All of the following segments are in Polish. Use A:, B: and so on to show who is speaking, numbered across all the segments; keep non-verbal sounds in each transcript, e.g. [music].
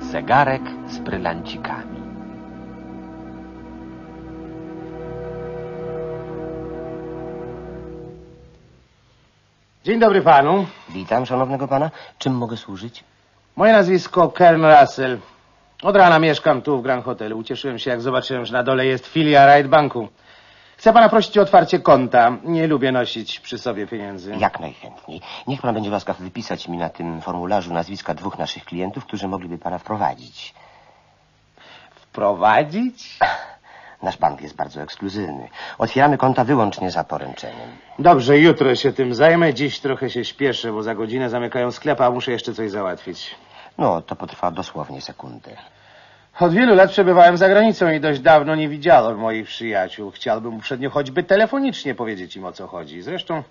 A: Zegarek z brylancikami.
B: Dzień dobry panu.
C: Witam szanownego pana. Czym mogę służyć?
B: Moje nazwisko Kern Russell. Od rana mieszkam tu w Grand Hotelu. Ucieszyłem się, jak zobaczyłem, że na dole jest filia Ride Banku. Chcę pana prosić o otwarcie konta. Nie lubię nosić przy sobie pieniędzy.
C: Jak najchętniej. Niech pan będzie łaskaw wypisać mi na tym formularzu nazwiska dwóch naszych klientów, którzy mogliby pana wprowadzić.
B: Wprowadzić? [laughs]
C: Nasz bank jest bardzo ekskluzywny. Otwieramy konta wyłącznie za poręczeniem.
B: Dobrze, jutro się tym zajmę. Dziś trochę się śpieszę, bo za godzinę zamykają sklep, a muszę jeszcze coś załatwić.
C: No, to potrwa dosłownie sekundę.
B: Od wielu lat przebywałem za granicą i dość dawno nie widziałem moich przyjaciół. Chciałbym uprzednio choćby telefonicznie powiedzieć im o co chodzi. Zresztą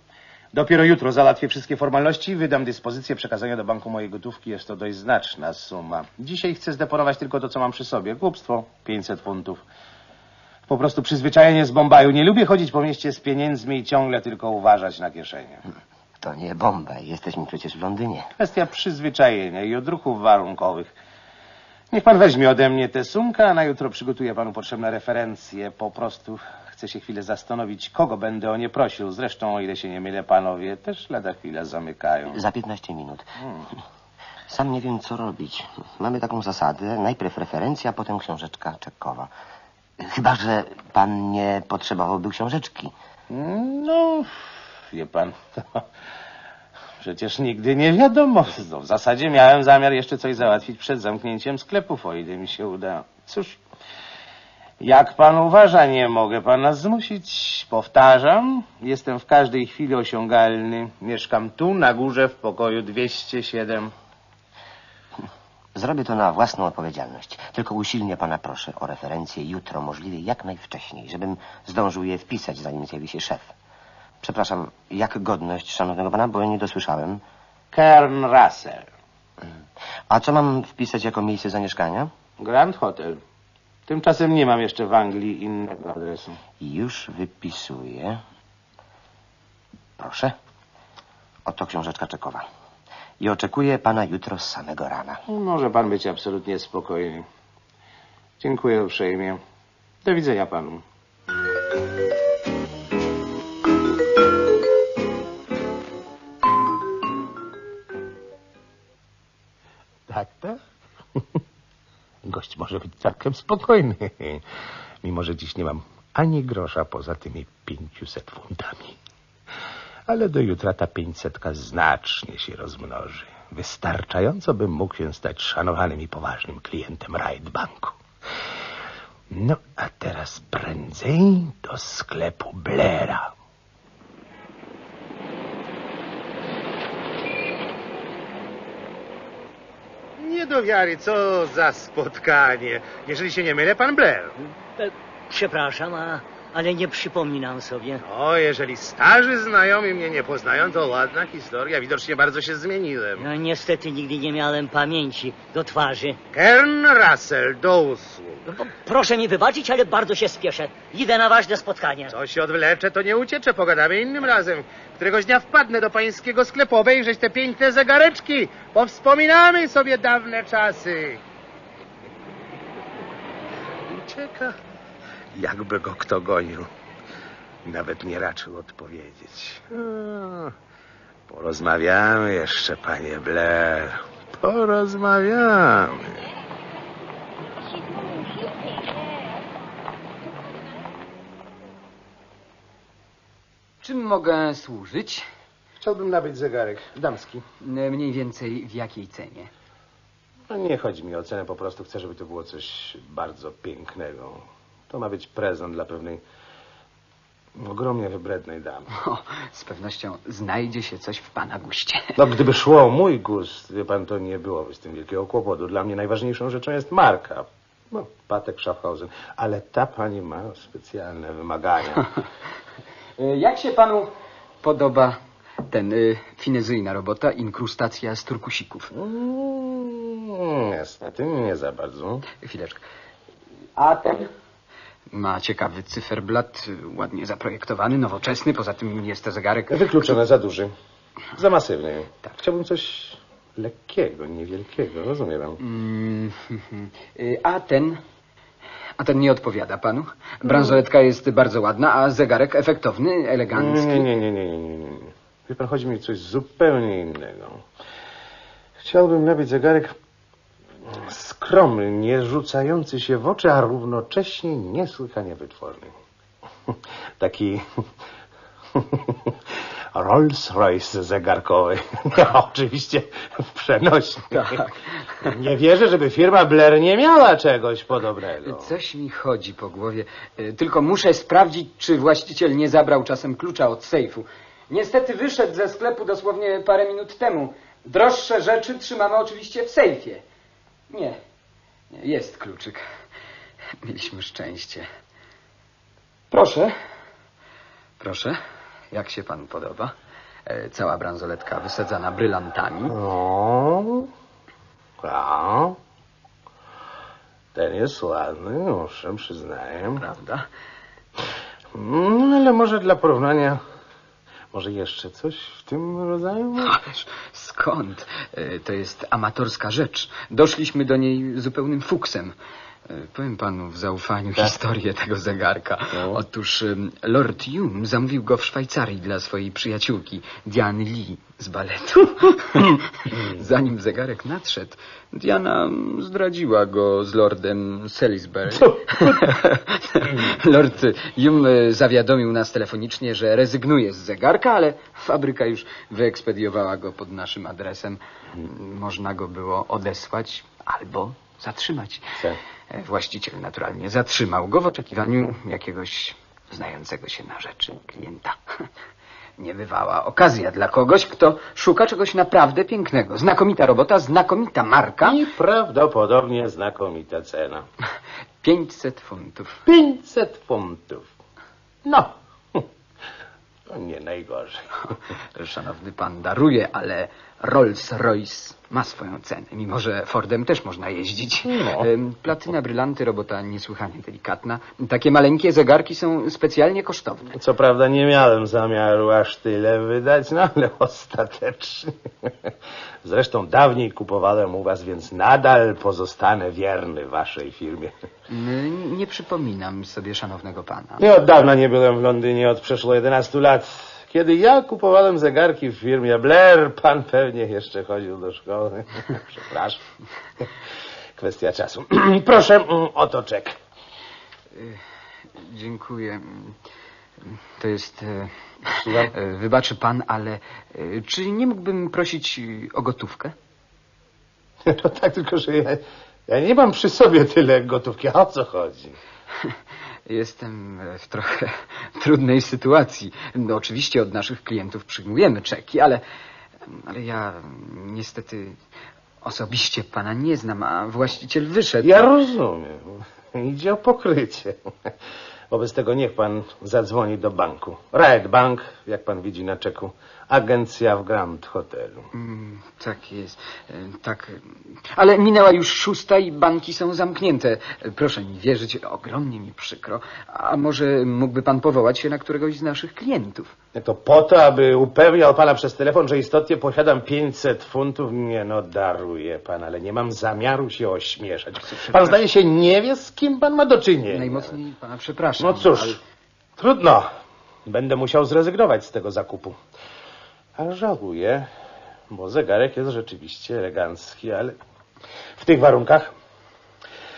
B: dopiero jutro załatwię wszystkie formalności i wydam dyspozycję przekazania do banku mojej gotówki. Jest to dość znaczna suma. Dzisiaj chcę zdeponować tylko to, co mam przy sobie. Głupstwo, 500 funtów. Po prostu przyzwyczajenie z Bombaju. Nie lubię chodzić po mieście z pieniędzmi i ciągle tylko uważać na kieszenie.
C: To nie bomba. Jesteśmy przecież w Londynie.
B: Kwestia przyzwyczajenia i odruchów warunkowych. Niech pan weźmie ode mnie tę sumkę, a na jutro przygotuję panu potrzebne referencje. Po prostu chcę się chwilę zastanowić, kogo będę o nie prosił. Zresztą, o ile się nie mylę, panowie też lada chwilę zamykają.
C: Za 15 minut. Sam nie wiem, co robić. Mamy taką zasadę. Najpierw referencja, potem książeczka czekowa. Chyba, że pan nie potrzebowałby książeczki.
B: No, wie pan, to przecież nigdy nie wiadomo. No, w zasadzie miałem zamiar jeszcze coś załatwić przed zamknięciem sklepów, o ile mi się uda. Cóż, jak pan uważa, nie mogę pana zmusić. Powtarzam, jestem w każdej chwili osiągalny. Mieszkam tu, na górze, w pokoju 207.
C: Zrobię to na własną odpowiedzialność. Tylko usilnie pana proszę o referencję jutro, możliwie jak najwcześniej, żebym zdążył je wpisać, zanim zjawi się szef. Przepraszam, jak godność szanownego pana, bo ja nie dosłyszałem.
B: Kern Russell,
C: A co mam wpisać jako miejsce zamieszkania?
B: Grand Hotel. Tymczasem nie mam jeszcze w Anglii innego adresu.
C: Już wypisuję. Proszę. Oto książeczka czekowa. I oczekuję pana jutro z samego rana.
B: Może pan być absolutnie spokojny. Dziękuję uprzejmie. Do widzenia panu. Może być całkiem spokojny. [laughs] Mimo, że dziś nie mam ani grosza poza tymi pięciuset funtami. Ale do jutra ta pięćsetka znacznie się rozmnoży. Wystarczająco bym mógł się stać szanowanym i poważnym klientem Ride Banku. No, a teraz prędzej do sklepu Blaira. Nie do wiary, co za spotkanie. Jeżeli się nie mylę, pan Blair.
D: E, Przepraszam, a, ale nie przypominam sobie.
B: O, jeżeli starzy znajomi mnie nie poznają, to ładna historia. Widocznie bardzo się zmieniłem.
D: No, niestety nigdy nie miałem pamięci do twarzy.
B: Kern Russell, do usług.
D: No, proszę mi wybaczyć, ale bardzo się spieszę. Idę na ważne spotkanie.
B: Co się odwlecze, to nie ucieczę. Pogadamy innym razem. Któregoś dnia wpadnę do pańskiego sklepu obejrzeć te piękne zegareczki. Powspominamy sobie dawne czasy. Ucieka. Jakby go kto gonił. Nawet nie raczył odpowiedzieć. A, Porozmawiamy jeszcze, panie Blair. Porozmawiamy.
E: Czym mogę służyć?
B: Chciałbym nabyć zegarek damski.
E: Mniej więcej w jakiej cenie?
B: No nie chodzi mi o cenę, po prostu chcę, żeby to było coś bardzo pięknego. To ma być prezent dla pewnej ogromnie wybrednej damy.
E: O, z pewnością znajdzie się coś w pana guście.
B: No gdyby szło o mój gust, wie pan, to nie byłoby z tym wielkiego kłopotu. Dla mnie najważniejszą rzeczą jest marka. No, Patek Schaffhausen. Ale ta pani ma specjalne wymagania. [laughs]
E: Jak się panu podoba ten y, finezyjna robota, inkrustacja z turkusików?
B: Mm, niestety nie za bardzo.
E: Chwileczkę. A ten? Ma ciekawy cyferblat, ładnie zaprojektowany, nowoczesny, poza tym jest to zegarek...
B: Wykluczone za duży. Za masywny.
E: Tak.
B: Chciałbym coś lekkiego, niewielkiego, rozumiem.
E: Mm, [laughs] y, A ten... A ten nie odpowiada panu. Bransoletka jest bardzo ładna, a zegarek efektowny, elegancki.
B: Nie, nie, nie, nie, nie, nie, nie. nie. Wie pan, chodzi mi o coś zupełnie innego. Chciałbym nabyć zegarek skromny, nie rzucający się w oczy, a równocześnie niesłychanie wytworny. [laughs] Taki [laughs] Rolls-Royce zegarkowy. [laughs] Oczywiście przenośny.
E: Tak.
B: Nie wierzę, żeby firma Blair nie miała czegoś podobnego.
E: Coś mi chodzi po głowie. Y, Tylko muszę sprawdzić, czy właściciel nie zabrał czasem klucza od sejfu. Niestety wyszedł ze sklepu dosłownie parę minut temu. Droższe rzeczy trzymamy oczywiście w sejfie. Nie, nie jest kluczyk. Mieliśmy szczęście. Proszę. Proszę. Jak się panu podoba? E, Cała bransoletka wysadzana brylantami.
B: No, a, ten jest ładny, owszem, przyznaję.
E: Prawda?
B: Mm, ale może dla porównania, może jeszcze coś w tym rodzaju?
E: Ależ skąd? E, To jest amatorska rzecz. Doszliśmy do niej zupełnym fuksem. E, Powiem panu w zaufaniu historię tego zegarka.
B: No.
E: Otóż Lord Hume zamówił go w Szwajcarii dla swojej przyjaciółki, Diany Lee z baletu. [laughs] Zanim zegarek nadszedł, Diana mm, zdradziła go z Lordem Salisbury. [laughs] Lord Hume e, zawiadomił nas telefonicznie, że rezygnuje z zegarka, ale fabryka już wyekspediowała go pod naszym adresem. Można go było odesłać albo zatrzymać. E, Właściciel naturalnie zatrzymał go w oczekiwaniu jakiegoś znającego się na rzeczy klienta. [laughs] Niebywała okazja dla kogoś, kto szuka czegoś naprawdę pięknego. Znakomita robota, znakomita marka.
B: I prawdopodobnie znakomita cena. [laughs]
E: 500 funtów.
B: 500 funtów. No, [laughs] to nie najgorzej.
E: Szanowny pan daruje, ale Rolls-Royce ma swoją cenę, mimo że Fordem też można jeździć.
B: No.
E: Platyna, brylanty, robota niesłychanie delikatna. Takie maleńkie zegarki są specjalnie kosztowne.
B: Co prawda nie miałem zamiaru aż tyle wydać, no ale [laughs] ostatecznie. Zresztą dawniej kupowałem u was, więc nadal pozostanę wierny waszej firmie.
E: Nie przypominam sobie szanownego pana.
B: Nie od dawna nie byłem w Londynie, od przeszło 11 lat. Kiedy ja kupowałem zegarki w firmie Blair, pan pewnie jeszcze chodził do szkoły. [laughs] Przepraszam. Kwestia czasu. [clears throat] Proszę, mm, oto czek.
E: Dziękuję. To jest... e,
B: Słucham?
E: e, Wybaczy pan, ale e, czy nie mógłbym prosić e, o gotówkę? [laughs]
B: No tak, tylko że ja, ja nie mam przy sobie tyle gotówki. O co chodzi? [laughs]
E: Jestem w trochę [laughs] trudnej sytuacji. No, oczywiście od naszych klientów przyjmujemy czeki, ale, ale ja niestety osobiście pana nie znam, a właściciel wyszedł.
B: Ja rozumiem. Idzie o pokrycie. Wobec tego niech pan zadzwoni do banku. Riot Bank, jak pan widzi na czeku, agencja w Grand Hotelu.
E: Mm, Tak jest. E, Tak. Ale minęła już szósta i banki są zamknięte. Proszę mi wierzyć, ogromnie mi przykro. A może mógłby pan powołać się na któregoś z naszych klientów?
B: To po to, aby upewniał pana przez telefon, że istotnie posiadam 500 funtów. Nie no, daruję pan, ale nie mam zamiaru się ośmieszać. Pan zdaje się nie wie, z kim pan ma do czynienia.
E: Najmocniej pana przepraszam.
B: No cóż,
E: ale-
B: trudno. Będę musiał zrezygnować z tego zakupu. A żałuję, bo zegarek jest rzeczywiście elegancki, ale w tych warunkach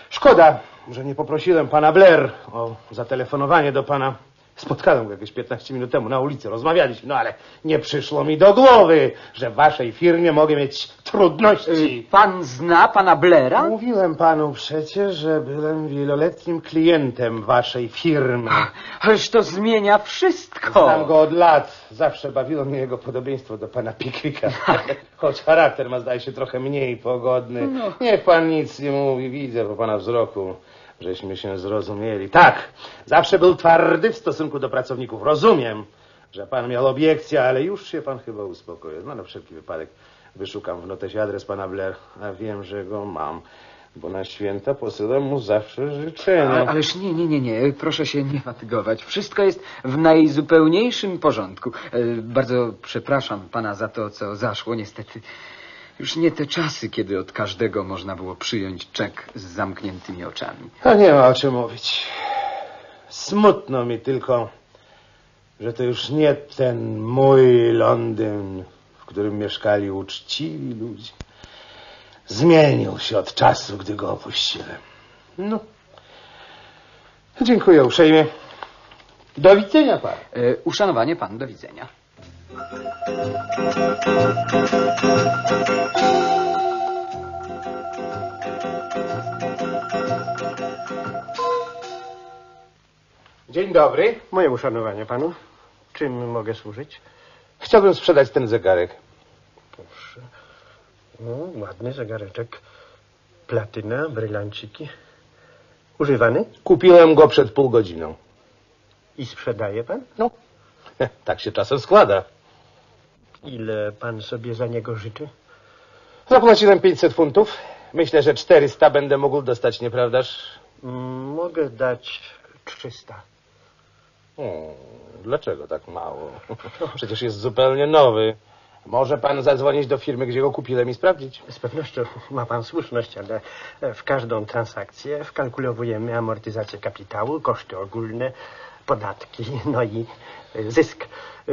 B: szkoda, że nie poprosiłem pana Blair o zatelefonowanie do pana. Spotkałem go jakieś 15 minut temu na ulicy, rozmawialiśmy, no ale nie przyszło mi do głowy, że w waszej firmie mogę mieć trudności.
E: Pan zna pana Blera?
B: Mówiłem panu przecież, że byłem wieloletnim klientem waszej firmy.
E: Ależ to zmienia wszystko.
B: Znam go od lat. Zawsze bawiło mnie jego podobieństwo do pana Pickwicka. [laughs] Choć charakter ma, zdaje się, trochę mniej pogodny. Niech pan nic nie mówi, widzę po pana wzroku, żeśmy się zrozumieli. Tak, zawsze był twardy w stosunku do pracowników. Rozumiem, że pan miał obiekcje, ale już się pan chyba uspokoił. No na wszelki wypadek wyszukam w notesie adres pana Blair, a wiem, że go mam. Bo na święta posyłam mu zawsze życzenia.
E: Ale, ależ nie, nie, nie, nie, proszę się nie fatygować. Wszystko jest w najzupełniejszym porządku. E, Bardzo przepraszam pana za to, co zaszło. Niestety Już nie te czasy, kiedy od każdego można było przyjąć czek z zamkniętymi oczami.
B: A nie ma o czym mówić. Smutno mi tylko, że to już nie ten mój Londyn, w którym mieszkali uczciwi ludzie. Zmienił się od czasu, gdy go opuściłem. No. Dziękuję uprzejmie. Do widzenia pan.
E: E, uszanowanie pan, do widzenia.
B: Dzień dobry.
F: Moje uszanowanie panu. Czym mogę służyć?
B: Chciałbym sprzedać ten zegarek.
F: Proszę. No, ładny zegareczek. Platyna, brylanciki. Używany?
B: Kupiłem go przed pół godziną.
F: I sprzedaje pan?
B: No. [laughs] Tak się czasem składa.
F: Ile pan sobie za niego życzy?
B: Zapłaciłem 500 funtów. Myślę, że 400 będę mógł dostać, nieprawdaż?
F: Mm, Mogę dać 300.
B: Hmm, dlaczego tak mało? [laughs] Przecież jest zupełnie nowy. Może pan zadzwonić do firmy, gdzie go kupiłem i sprawdzić?
F: Z pewnością ma pan słuszność, ale w każdą transakcję wkalkulowujemy amortyzację kapitału, koszty ogólne, podatki, [laughs] no i zysk.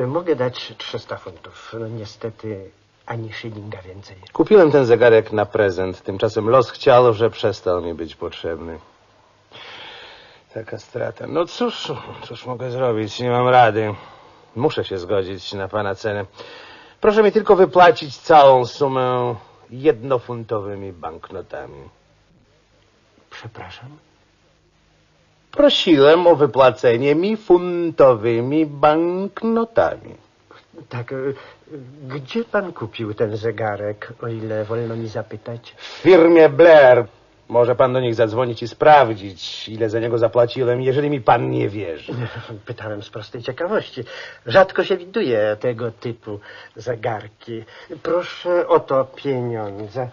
F: Mogę dać 300 funtów. No niestety ani szylinga więcej.
B: Kupiłem ten zegarek na prezent. Tymczasem los chciał, że przestał mi być potrzebny. Taka strata. No cóż, cóż mogę zrobić? Nie mam rady. Muszę się zgodzić na pana cenę. Proszę mi tylko wypłacić całą sumę jednofuntowymi banknotami.
F: Przepraszam.
B: Prosiłem o wypłacenie mi funtowymi banknotami.
F: Tak, y, gdzie pan kupił ten zegarek, o ile wolno mi zapytać?
B: W firmie Blair. Może pan do nich zadzwonić i sprawdzić, ile za niego zapłaciłem, jeżeli mi pan nie wierzy. [laughs]
F: Pytałem z prostej ciekawości. Rzadko się widuje tego typu zegarki. Proszę o to pieniądze.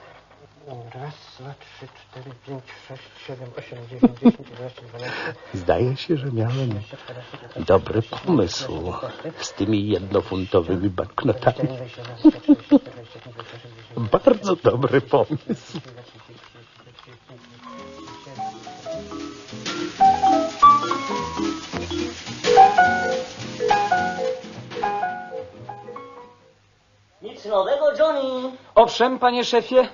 F: Raz, dwa, trzy, cztery, pięć, sześć, siedem, osiem, dziewięć, dziesięć, jedenaście, dwanaście.
B: Zdaje się, że miałem dobry pomysł z tymi jednofuntowymi banknotami. Bardzo dobry pomysł.
D: Nic nowego, Johnny.
E: Owszem, panie szefie,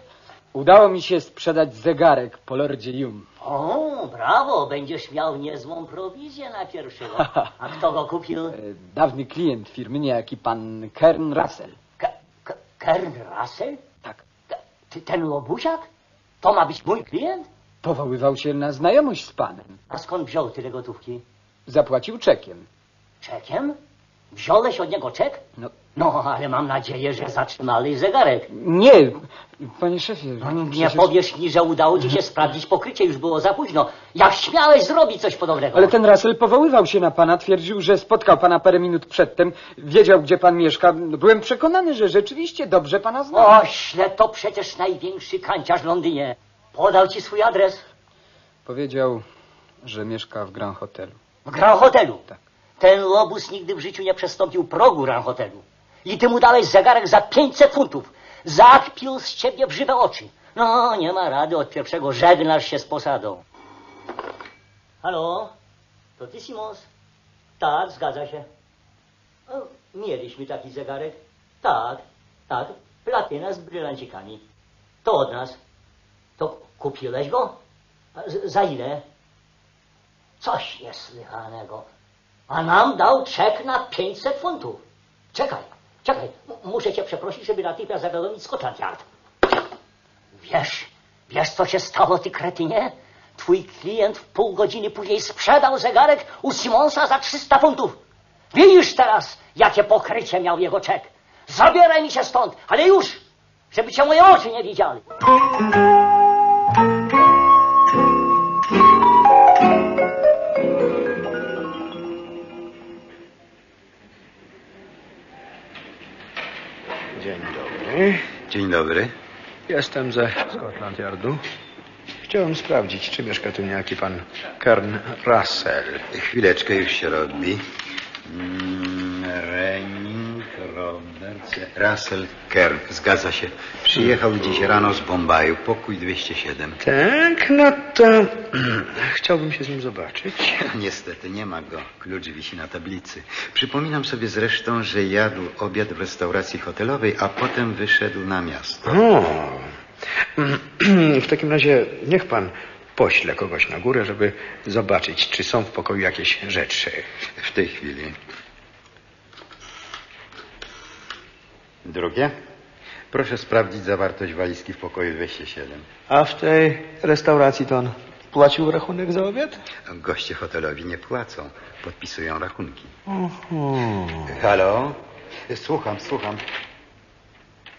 E: udało mi się sprzedać zegarek po Lordzie Yum.
D: O, brawo, będziesz miał niezłą prowizję na pierwszego. [laughs] A kto go kupił?
E: E, Dawny klient firmy, niejaki pan Kern Russell.
D: Ke- Ke- Kern Russell?
E: Tak.
D: Ty, ten łobuziak? To ma być mój klient?
E: Powoływał się na znajomość z panem.
D: A skąd wziął tyle gotówki?
E: Zapłacił czekiem.
D: Czekiem? Wziąłeś od niego czek?
E: No,
D: No, ale mam nadzieję, że zatrzymali zegarek.
E: nie, panie szefie.
D: No, nie
E: przecież-
D: powiesz mi, że udało ci się sprawdzić pokrycie, już było za późno. Jak śmiałeś zrobić coś podobnego?
E: Ale ten Russell powoływał się na pana, twierdził, że spotkał pana parę minut przedtem, wiedział, gdzie pan mieszka. Byłem przekonany, że rzeczywiście dobrze pana zna.
D: Ośle, to przecież największy kanciarz w Londynie. Podał ci swój adres
E: Powiedział, że mieszka w Grand Hotelu.
D: w Grand Hotelu.
E: Tak.
D: Ten łobuz nigdy w życiu nie przestąpił progu Grand Hotelu. I ty mu dałeś zegarek za 500 funtów. Zakpił z ciebie w żywe oczy. No, nie ma rady, od pierwszego żegnasz się z posadą. Halo? To ty, Simons? Tak, zgadza się. O, mieliśmy taki zegarek. Tak, tak. Platyna z brylancikami. To od nas. To kupiłeś go? Z- za ile? Coś niesłychanego. A nam dał czek na 500 funtów. Czekaj, czekaj. Muszę cię przeprosić, żeby natychmiast zawiadomić Scotland Yard. Wiesz, wiesz co się stało, ty kretynie? Twój klient w pół godziny później sprzedał zegarek u Simonsa za 300 funtów. Widzisz teraz, jakie pokrycie miał jego czek. Zabieraj mi się stąd, ale już, żeby cię moje oczy nie widziały.
G: Dzień dobry.
H: Dzień dobry.
G: Jestem ze Scotland Yardu. Chciałem sprawdzić, czy mieszka tu niejaki pan Kern Russell.
H: Chwileczkę już się robi. Russell Kern, zgadza się. Przyjechał dziś rano z Bombaju, pokój 207.
G: Tak, no to [clears throat] chciałbym się z nim zobaczyć. [laughs]
H: Niestety nie ma go. Klucz wisi na tablicy. Przypominam sobie zresztą, że jadł obiad w restauracji hotelowej, a potem wyszedł na miasto.
G: O, [clears throat] w takim razie niech pan pośle kogoś na górę, żeby zobaczyć, czy są w pokoju jakieś rzeczy.
H: W tej chwili. Drugie. Proszę sprawdzić zawartość walizki w pokoju 207.
G: A w tej restauracji to on płacił rachunek za obiad?
H: Goście hotelowi nie płacą. Podpisują rachunki. Halo? Słucham, słucham.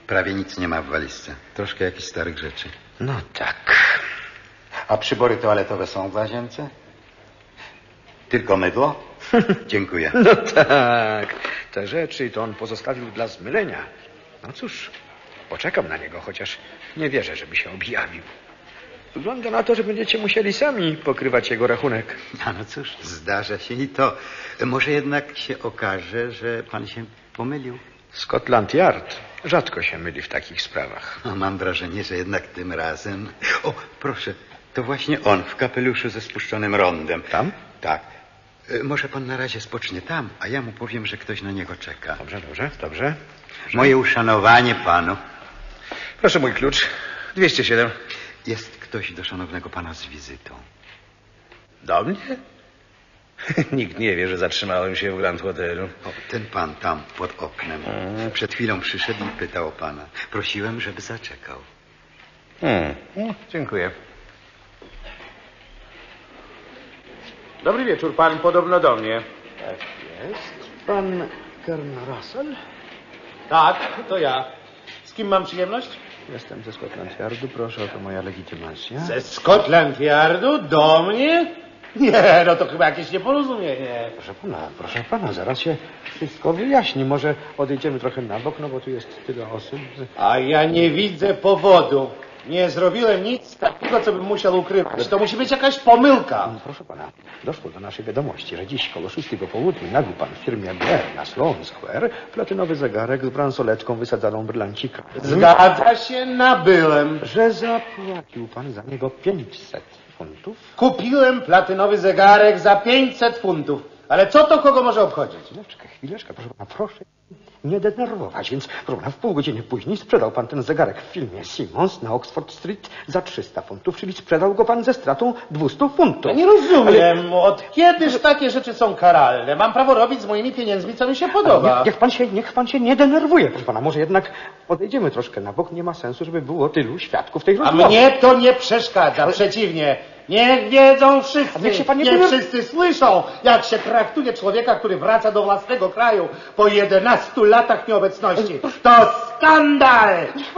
H: Prawie nic nie ma w walizce. Troszkę jakichś starych rzeczy.
G: No tak.
H: A przybory toaletowe są w łazience? Tylko mydło? [laughs] Dziękuję.
G: No tak. Te rzeczy to on pozostawił dla zmylenia. No cóż, poczekam na niego, chociaż nie wierzę, żeby się objawił. Wygląda na to, że będziecie musieli sami pokrywać jego rachunek. [laughs]
H: A no cóż, zdarza się i to. Może jednak się okaże, że pan się pomylił.
G: Scotland Yard rzadko się myli w takich sprawach.
H: No, mam wrażenie, że jednak tym razem... O, proszę, to właśnie on w kapeluszu ze spuszczonym rondem.
G: Tam?
H: Tak. E, Może pan na razie spocznie tam, a ja mu powiem, że ktoś na niego czeka.
G: Dobrze, dobrze, dobrze.
H: Moje uszanowanie panu.
G: Proszę mój klucz. 207.
H: Jest ktoś do szanownego pana z wizytą.
I: Do mnie? [laughs] Nikt nie wie, że zatrzymałem się w Grand Hotelu.
H: O, ten pan tam, pod oknem. Przed chwilą przyszedł i pytał o pana. Prosiłem, żeby zaczekał.
I: Hmm.
G: No, dziękuję.
B: Dobry wieczór, pan podobno do mnie.
G: Tak jest. Pan Kern Russell?
B: Tak, to ja. Z kim mam przyjemność?
G: Jestem ze Scotland Yardu. Proszę o to moja legitymacja.
B: Ze Scotland Yardu do mnie? Nie, no to chyba jakieś nieporozumienie.
G: Proszę pana, proszę pana, zaraz się wszystko wyjaśni. Może odejdziemy trochę na bok, no bo tu jest tyle osób. że-
B: A ja nie widzę powodu. Nie zrobiłem nic takiego, co bym musiał ukrywać. To musi być jakaś pomyłka.
G: No, Proszę pana, doszło do naszej wiadomości, że dziś koło szóstego południa nabył pan w firmie Blair na Sloan Square platynowy zegarek z bransoletką wysadzaną brylancika.
B: Zgadza się, nabyłem.
G: Że zapłacił pan za niego 500 funtów?
B: Kupiłem platynowy zegarek za 500 funtów. Ale co to kogo może obchodzić?
G: Chwileczkę, chwileczkę, proszę pana, proszę nie denerwować, więc pana, w pół godziny później sprzedał pan ten zegarek w filmie Simmons na Oxford Street za 300 funtów, czyli sprzedał go pan ze stratą 200 funtów.
B: Ja nie rozumiem, od kiedyż takie rzeczy są karalne? Mam prawo robić z moimi pieniędzmi, co mi się podoba.
G: Niech, niech, pan się, niech pan się nie denerwuje, proszę pana. Może jednak odejdziemy troszkę na bok. Nie ma sensu, żeby było tylu świadków tej
B: A
G: rozmowy.
B: mnie to nie przeszkadza, przeciwnie. Niech wiedzą wszyscy,
G: niech się pan nie
B: niech wszyscy słyszą, jak się traktuje człowieka, który wraca do własnego kraju po 11 latach nieobecności. To skandal!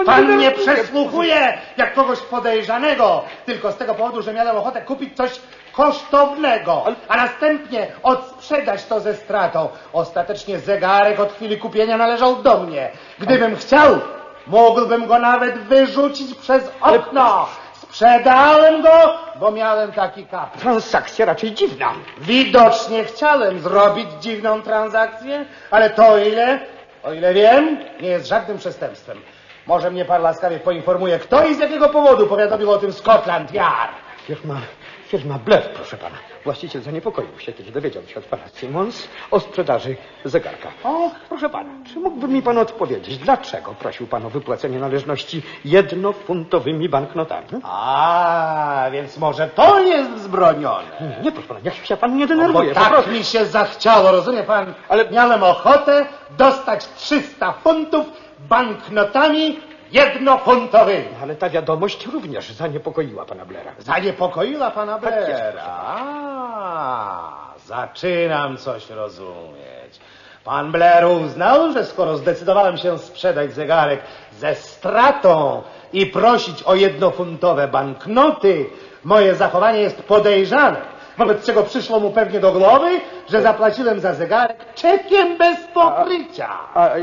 G: pan nie
B: przesłuchuje jak kogoś podejrzanego, tylko z tego powodu, że miałem ochotę kupić coś kosztownego, a następnie odsprzedać to ze stratą. Ostatecznie zegarek od chwili kupienia należał do mnie. Gdybym chciał, mógłbym go nawet wyrzucić przez okno. Sprzedałem go, bo miałem taki kapryś.
G: Transakcja raczej dziwna.
B: Widocznie chciałem zrobić dziwną transakcję, ale to o ile, o ile wiem, nie jest żadnym przestępstwem. Może mnie pan łaskawie poinformuje, kto i z jakiego powodu powiadomił o tym Scotland Yard.
G: Firma, firma Blair, proszę pana. Właściciel zaniepokoił się, kiedy dowiedział się od pana Simmons o sprzedaży zegarka. O, proszę pana, czy mógłby mi pan odpowiedzieć, dlaczego prosił pan o wypłacenie należności jednofuntowymi banknotami?
B: A, więc może to jest wzbronione.
G: Nie, proszę pana, niech się pan nie
B: Bo
G: denerwuje. po
B: tak
G: prostu.
B: mi się zachciało, rozumie pan? Ale miałem ochotę dostać 300 funtów banknotami jednofuntowymi.
G: Ale ta wiadomość również zaniepokoiła pana Blaira.
B: Zaniepokoiła pana
G: Tak proszę
B: A, zaczynam coś rozumieć. Pan Blair uznał, że skoro zdecydowałem się sprzedać zegarek ze stratą i prosić o jednofuntowe banknoty, moje zachowanie jest podejrzane. Wobec czego przyszło mu pewnie do głowy, że zapłaciłem za zegarek czekiem bez pokrycia.
G: A, a,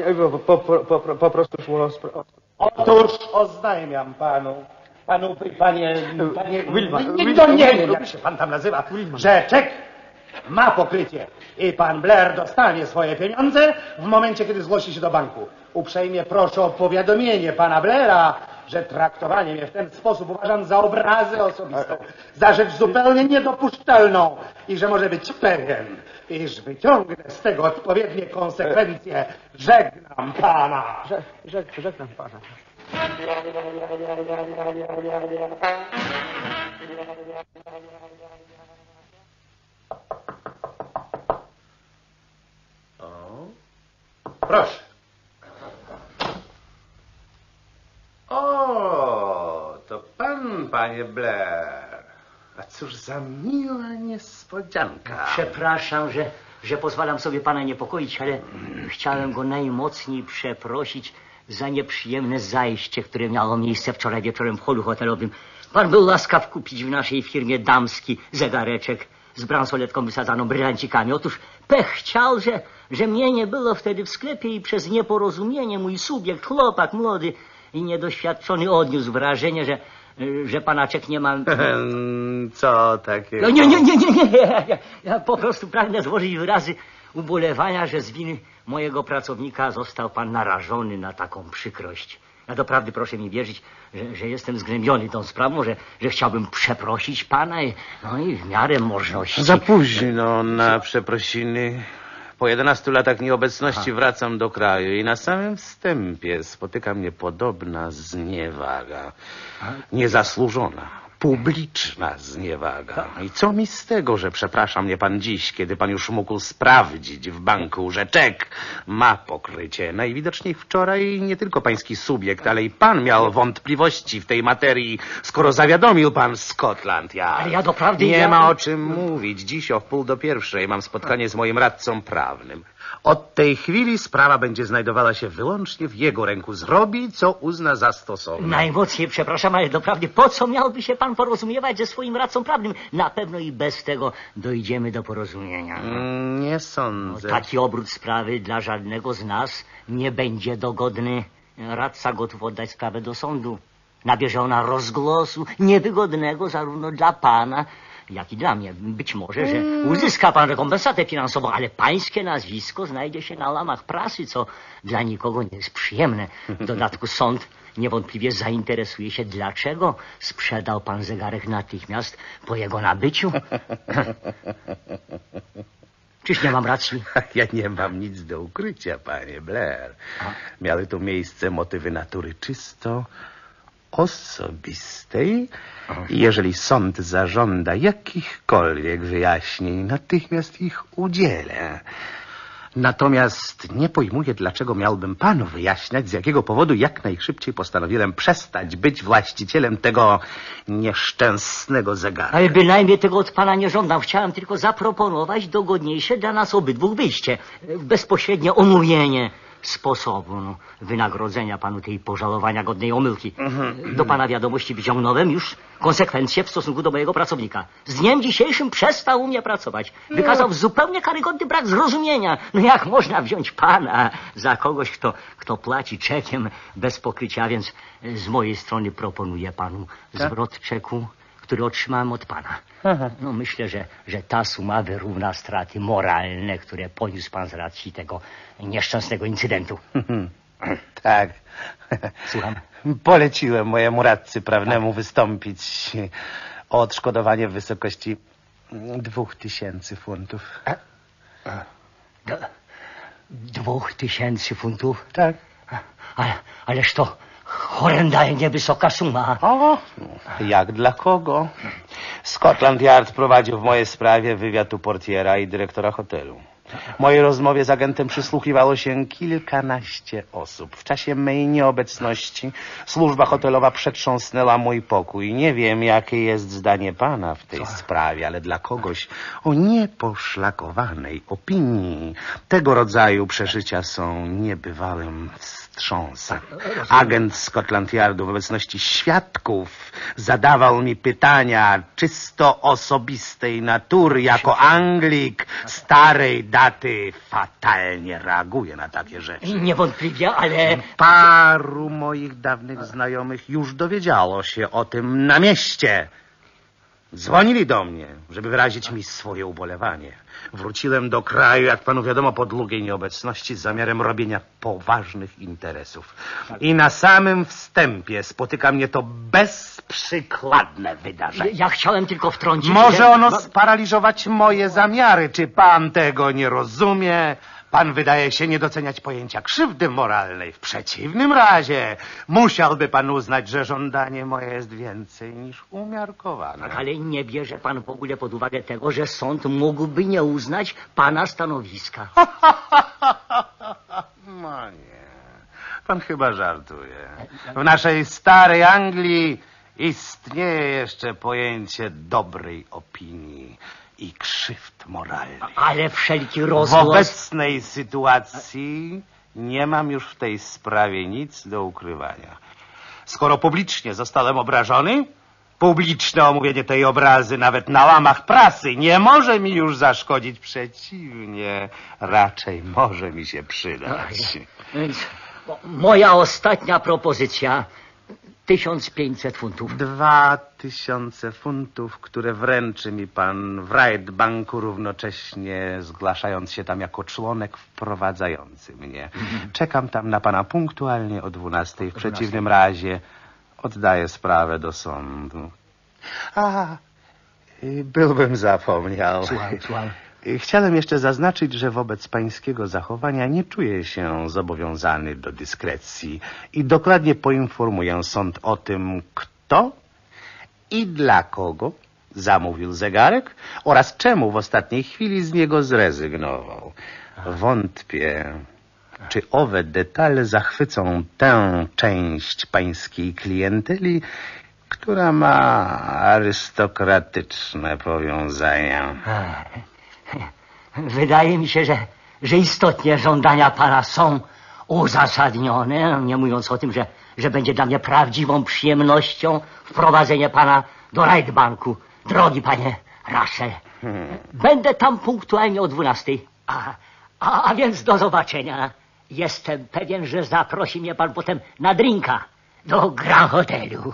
G: po, po, po, po, po prostu szło o-
B: Otóż oznajmiam panu, panu, panie, panie,
G: Wilma,
B: nie, no nie wiem, jak się pan tam nazywa, że czek ma pokrycie i pan Blair dostanie swoje pieniądze w momencie, kiedy zgłosi się do banku. Uprzejmie proszę o powiadomienie pana Blaira, że traktowanie mnie w ten sposób uważam za obrazę osobistą, za rzecz zupełnie niedopuszczalną i że może być pewien, iż wyciągnę z tego odpowiednie konsekwencje. Żegnam pana.
G: Że, że, żegnam pana.
B: Proszę. O, to pan, panie Blair. A cóż za miła niespodzianka.
D: Przepraszam, że, że pozwalam sobie pana niepokoić, ale chciałem go najmocniej przeprosić za nieprzyjemne zajście, które miało miejsce wczoraj wieczorem w holu hotelowym. Pan był łaskaw kupić w naszej firmie damski zegareczek z bransoletką wysadzaną brylancikami. Otóż pech chciał, że, że mnie nie było wtedy w sklepie i przez nieporozumienie mój subiekt, chłopak młody i niedoświadczony odniósł wrażenie, że, że panaczek nie ma... [laughs]
B: Co takiego?
D: No nie, nie, nie, nie, nie. Ja, ja po prostu pragnę złożyć wyrazy ubolewania, że z winy mojego pracownika został pan narażony na taką przykrość. Ja doprawdy proszę mi wierzyć, że, że jestem zgnębiony tą sprawą, że, że chciałbym przeprosić pana i, no i w miarę możliwości.
I: Za późno na przeprosiny. Po 11 latach nieobecności wracam do kraju i na samym wstępie spotyka mnie podobna zniewaga. Niezasłużona, publiczna zniewaga. I co mi z tego, że przeprasza mnie pan dziś, kiedy pan już mógł sprawdzić w banku, że czek ma pokrycie. Najwidoczniej wczoraj nie tylko pański subiekt, ale i pan miał wątpliwości w tej materii, skoro zawiadomił pan Scotland Yard.
D: Ale ja doprawdy
I: Nie
D: ja-
I: ma o czym mówić. Dziś o wpół do pierwszej mam spotkanie z moim radcą prawnym. Od tej chwili sprawa będzie znajdowała się wyłącznie w jego ręku. Zrobi, co uzna za stosowne.
D: Najmocniej przepraszam, ale doprawdy po co miałby się pan porozumiewać ze swoim radcą prawnym? Na pewno i bez tego dojdziemy do porozumienia.
I: Mm, Nie sądzę.
D: Taki obrót sprawy dla żadnego z nas nie będzie dogodny. Radca gotów oddać sprawę do sądu. Nabierze ona rozgłosu niewygodnego zarówno dla pana, jak i dla mnie. Być może, że uzyska pan rekompensatę finansową, ale pańskie nazwisko znajdzie się na łamach prasy, co dla nikogo nie jest przyjemne. W dodatku sąd niewątpliwie zainteresuje się, dlaczego sprzedał pan zegarek natychmiast po jego nabyciu. [laughs] Czyż nie mam racji? [laughs]
I: Ja nie mam nic do ukrycia, panie Blair. Miały tu miejsce motywy natury czysto osobistej. I jeżeli sąd zażąda jakichkolwiek wyjaśnień, natychmiast ich udzielę. Natomiast nie pojmuję, dlaczego miałbym panu wyjaśniać, z jakiego powodu jak najszybciej postanowiłem przestać być właścicielem tego nieszczęsnego zegarka.
D: Ale bynajmniej tego od pana nie żądam. Chciałem tylko zaproponować dogodniejsze dla nas obydwu wyjście. Bezpośrednie omówienie sposobu no, wynagrodzenia panu tej pożalowania godnej omyłki. Do pana wiadomości wyciągnąłem już konsekwencje w stosunku do mojego pracownika. Z dniem dzisiejszym przestał u mnie pracować. Wykazał zupełnie karygodny brak zrozumienia. No jak można wziąć pana za kogoś, kto, kto płaci czekiem bez pokrycia, więc z mojej strony proponuję panu zwrot czeku który otrzymałem od pana. No myślę, że, że ta suma wyrówna straty moralne, które poniósł pan z racji tego nieszczęsnego incydentu. [laughs]
I: Tak.
D: Słucham.
I: Poleciłem mojemu radcy prawnemu wystąpić o odszkodowanie w wysokości dwóch tysięcy funtów.
D: D- dwóch tysięcy funtów?
I: Tak.
D: Ale, ależ to horrendalnie wysoka suma.
I: O, jak dla kogo? Scotland Yard prowadził w mojej sprawie wywiad u portiera i dyrektora hotelu. Mojej rozmowie z agentem przysłuchiwało się kilkanaście osób. W czasie mej nieobecności służba hotelowa przetrząsnęła mój pokój. Nie wiem, jakie jest zdanie pana w tej sprawie, ale dla kogoś o nieposzlakowanej opinii tego rodzaju przeżycia są niebywałym wstrząsem. Agent Scotland Yardu w obecności świadków zadawał mi pytania czysto osobistej natury. Jako Anglik starej daty fatalnie reaguje na takie rzeczy.
D: Niewątpliwie, ale...
I: Paru moich dawnych znajomych już dowiedziało się o tym na mieście. Dzwonili do mnie, żeby wyrazić mi swoje ubolewanie. Wróciłem do kraju, jak panu wiadomo, po długiej nieobecności z zamiarem robienia poważnych interesów. I na samym wstępie spotyka mnie to bezprzykładne wydarzenie.
D: Ja chciałem tylko wtrącić...
I: Może
D: że-
I: ono
D: no,
I: sparaliżować moje zamiary. Czy pan tego nie rozumie? Pan wydaje się nie doceniać pojęcia krzywdy moralnej. W przeciwnym razie musiałby pan uznać, że żądanie moje jest więcej niż umiarkowane.
D: Tak, ale nie bierze pan w ogóle pod uwagę tego, że sąd mógłby nie uznać pana stanowiska. [laughs]
I: No nie. Pan chyba żartuje. W naszej starej Anglii istnieje jeszcze pojęcie dobrej opinii i krzywd moralnych.
D: Ale wszelki
I: W
D: rozgłos...
I: obecnej sytuacji nie mam już w tej sprawie nic do ukrywania. Skoro publicznie zostałem obrażony, publiczne omówienie tej obrazy nawet na łamach prasy nie może mi już zaszkodzić. Przeciwnie, raczej może mi się przydać.
D: Moja ostatnia propozycja... 1500 funtów.
I: Dwa tysiące funtów, które wręczy mi pan w Banku równocześnie zgłaszając się tam jako członek wprowadzający mnie. Czekam tam na pana punktualnie o dwunastej. W przeciwnym razie oddaję sprawę do sądu. A, y, byłbym zapomniał.
D: Słucham, słucham.
I: Chciałem jeszcze zaznaczyć, że wobec pańskiego zachowania nie czuję się zobowiązany do dyskrecji i dokładnie poinformuję sąd o tym, kto i dla kogo zamówił zegarek oraz czemu w ostatniej chwili z niego zrezygnował. Wątpię, czy owe detale zachwycą tę część pańskiej klienteli, która ma arystokratyczne powiązania. [laughs]
D: Wydaje mi się, że, że istotnie żądania pana są uzasadnione, nie mówiąc o tym, że, że będzie dla mnie prawdziwą przyjemnością wprowadzenie pana do Right Banku. Drogi panie Russell, będę tam punktualnie o 12. A, a, a więc do zobaczenia. Jestem pewien, że zaprosi mnie pan potem na drinka do Grand Hotelu.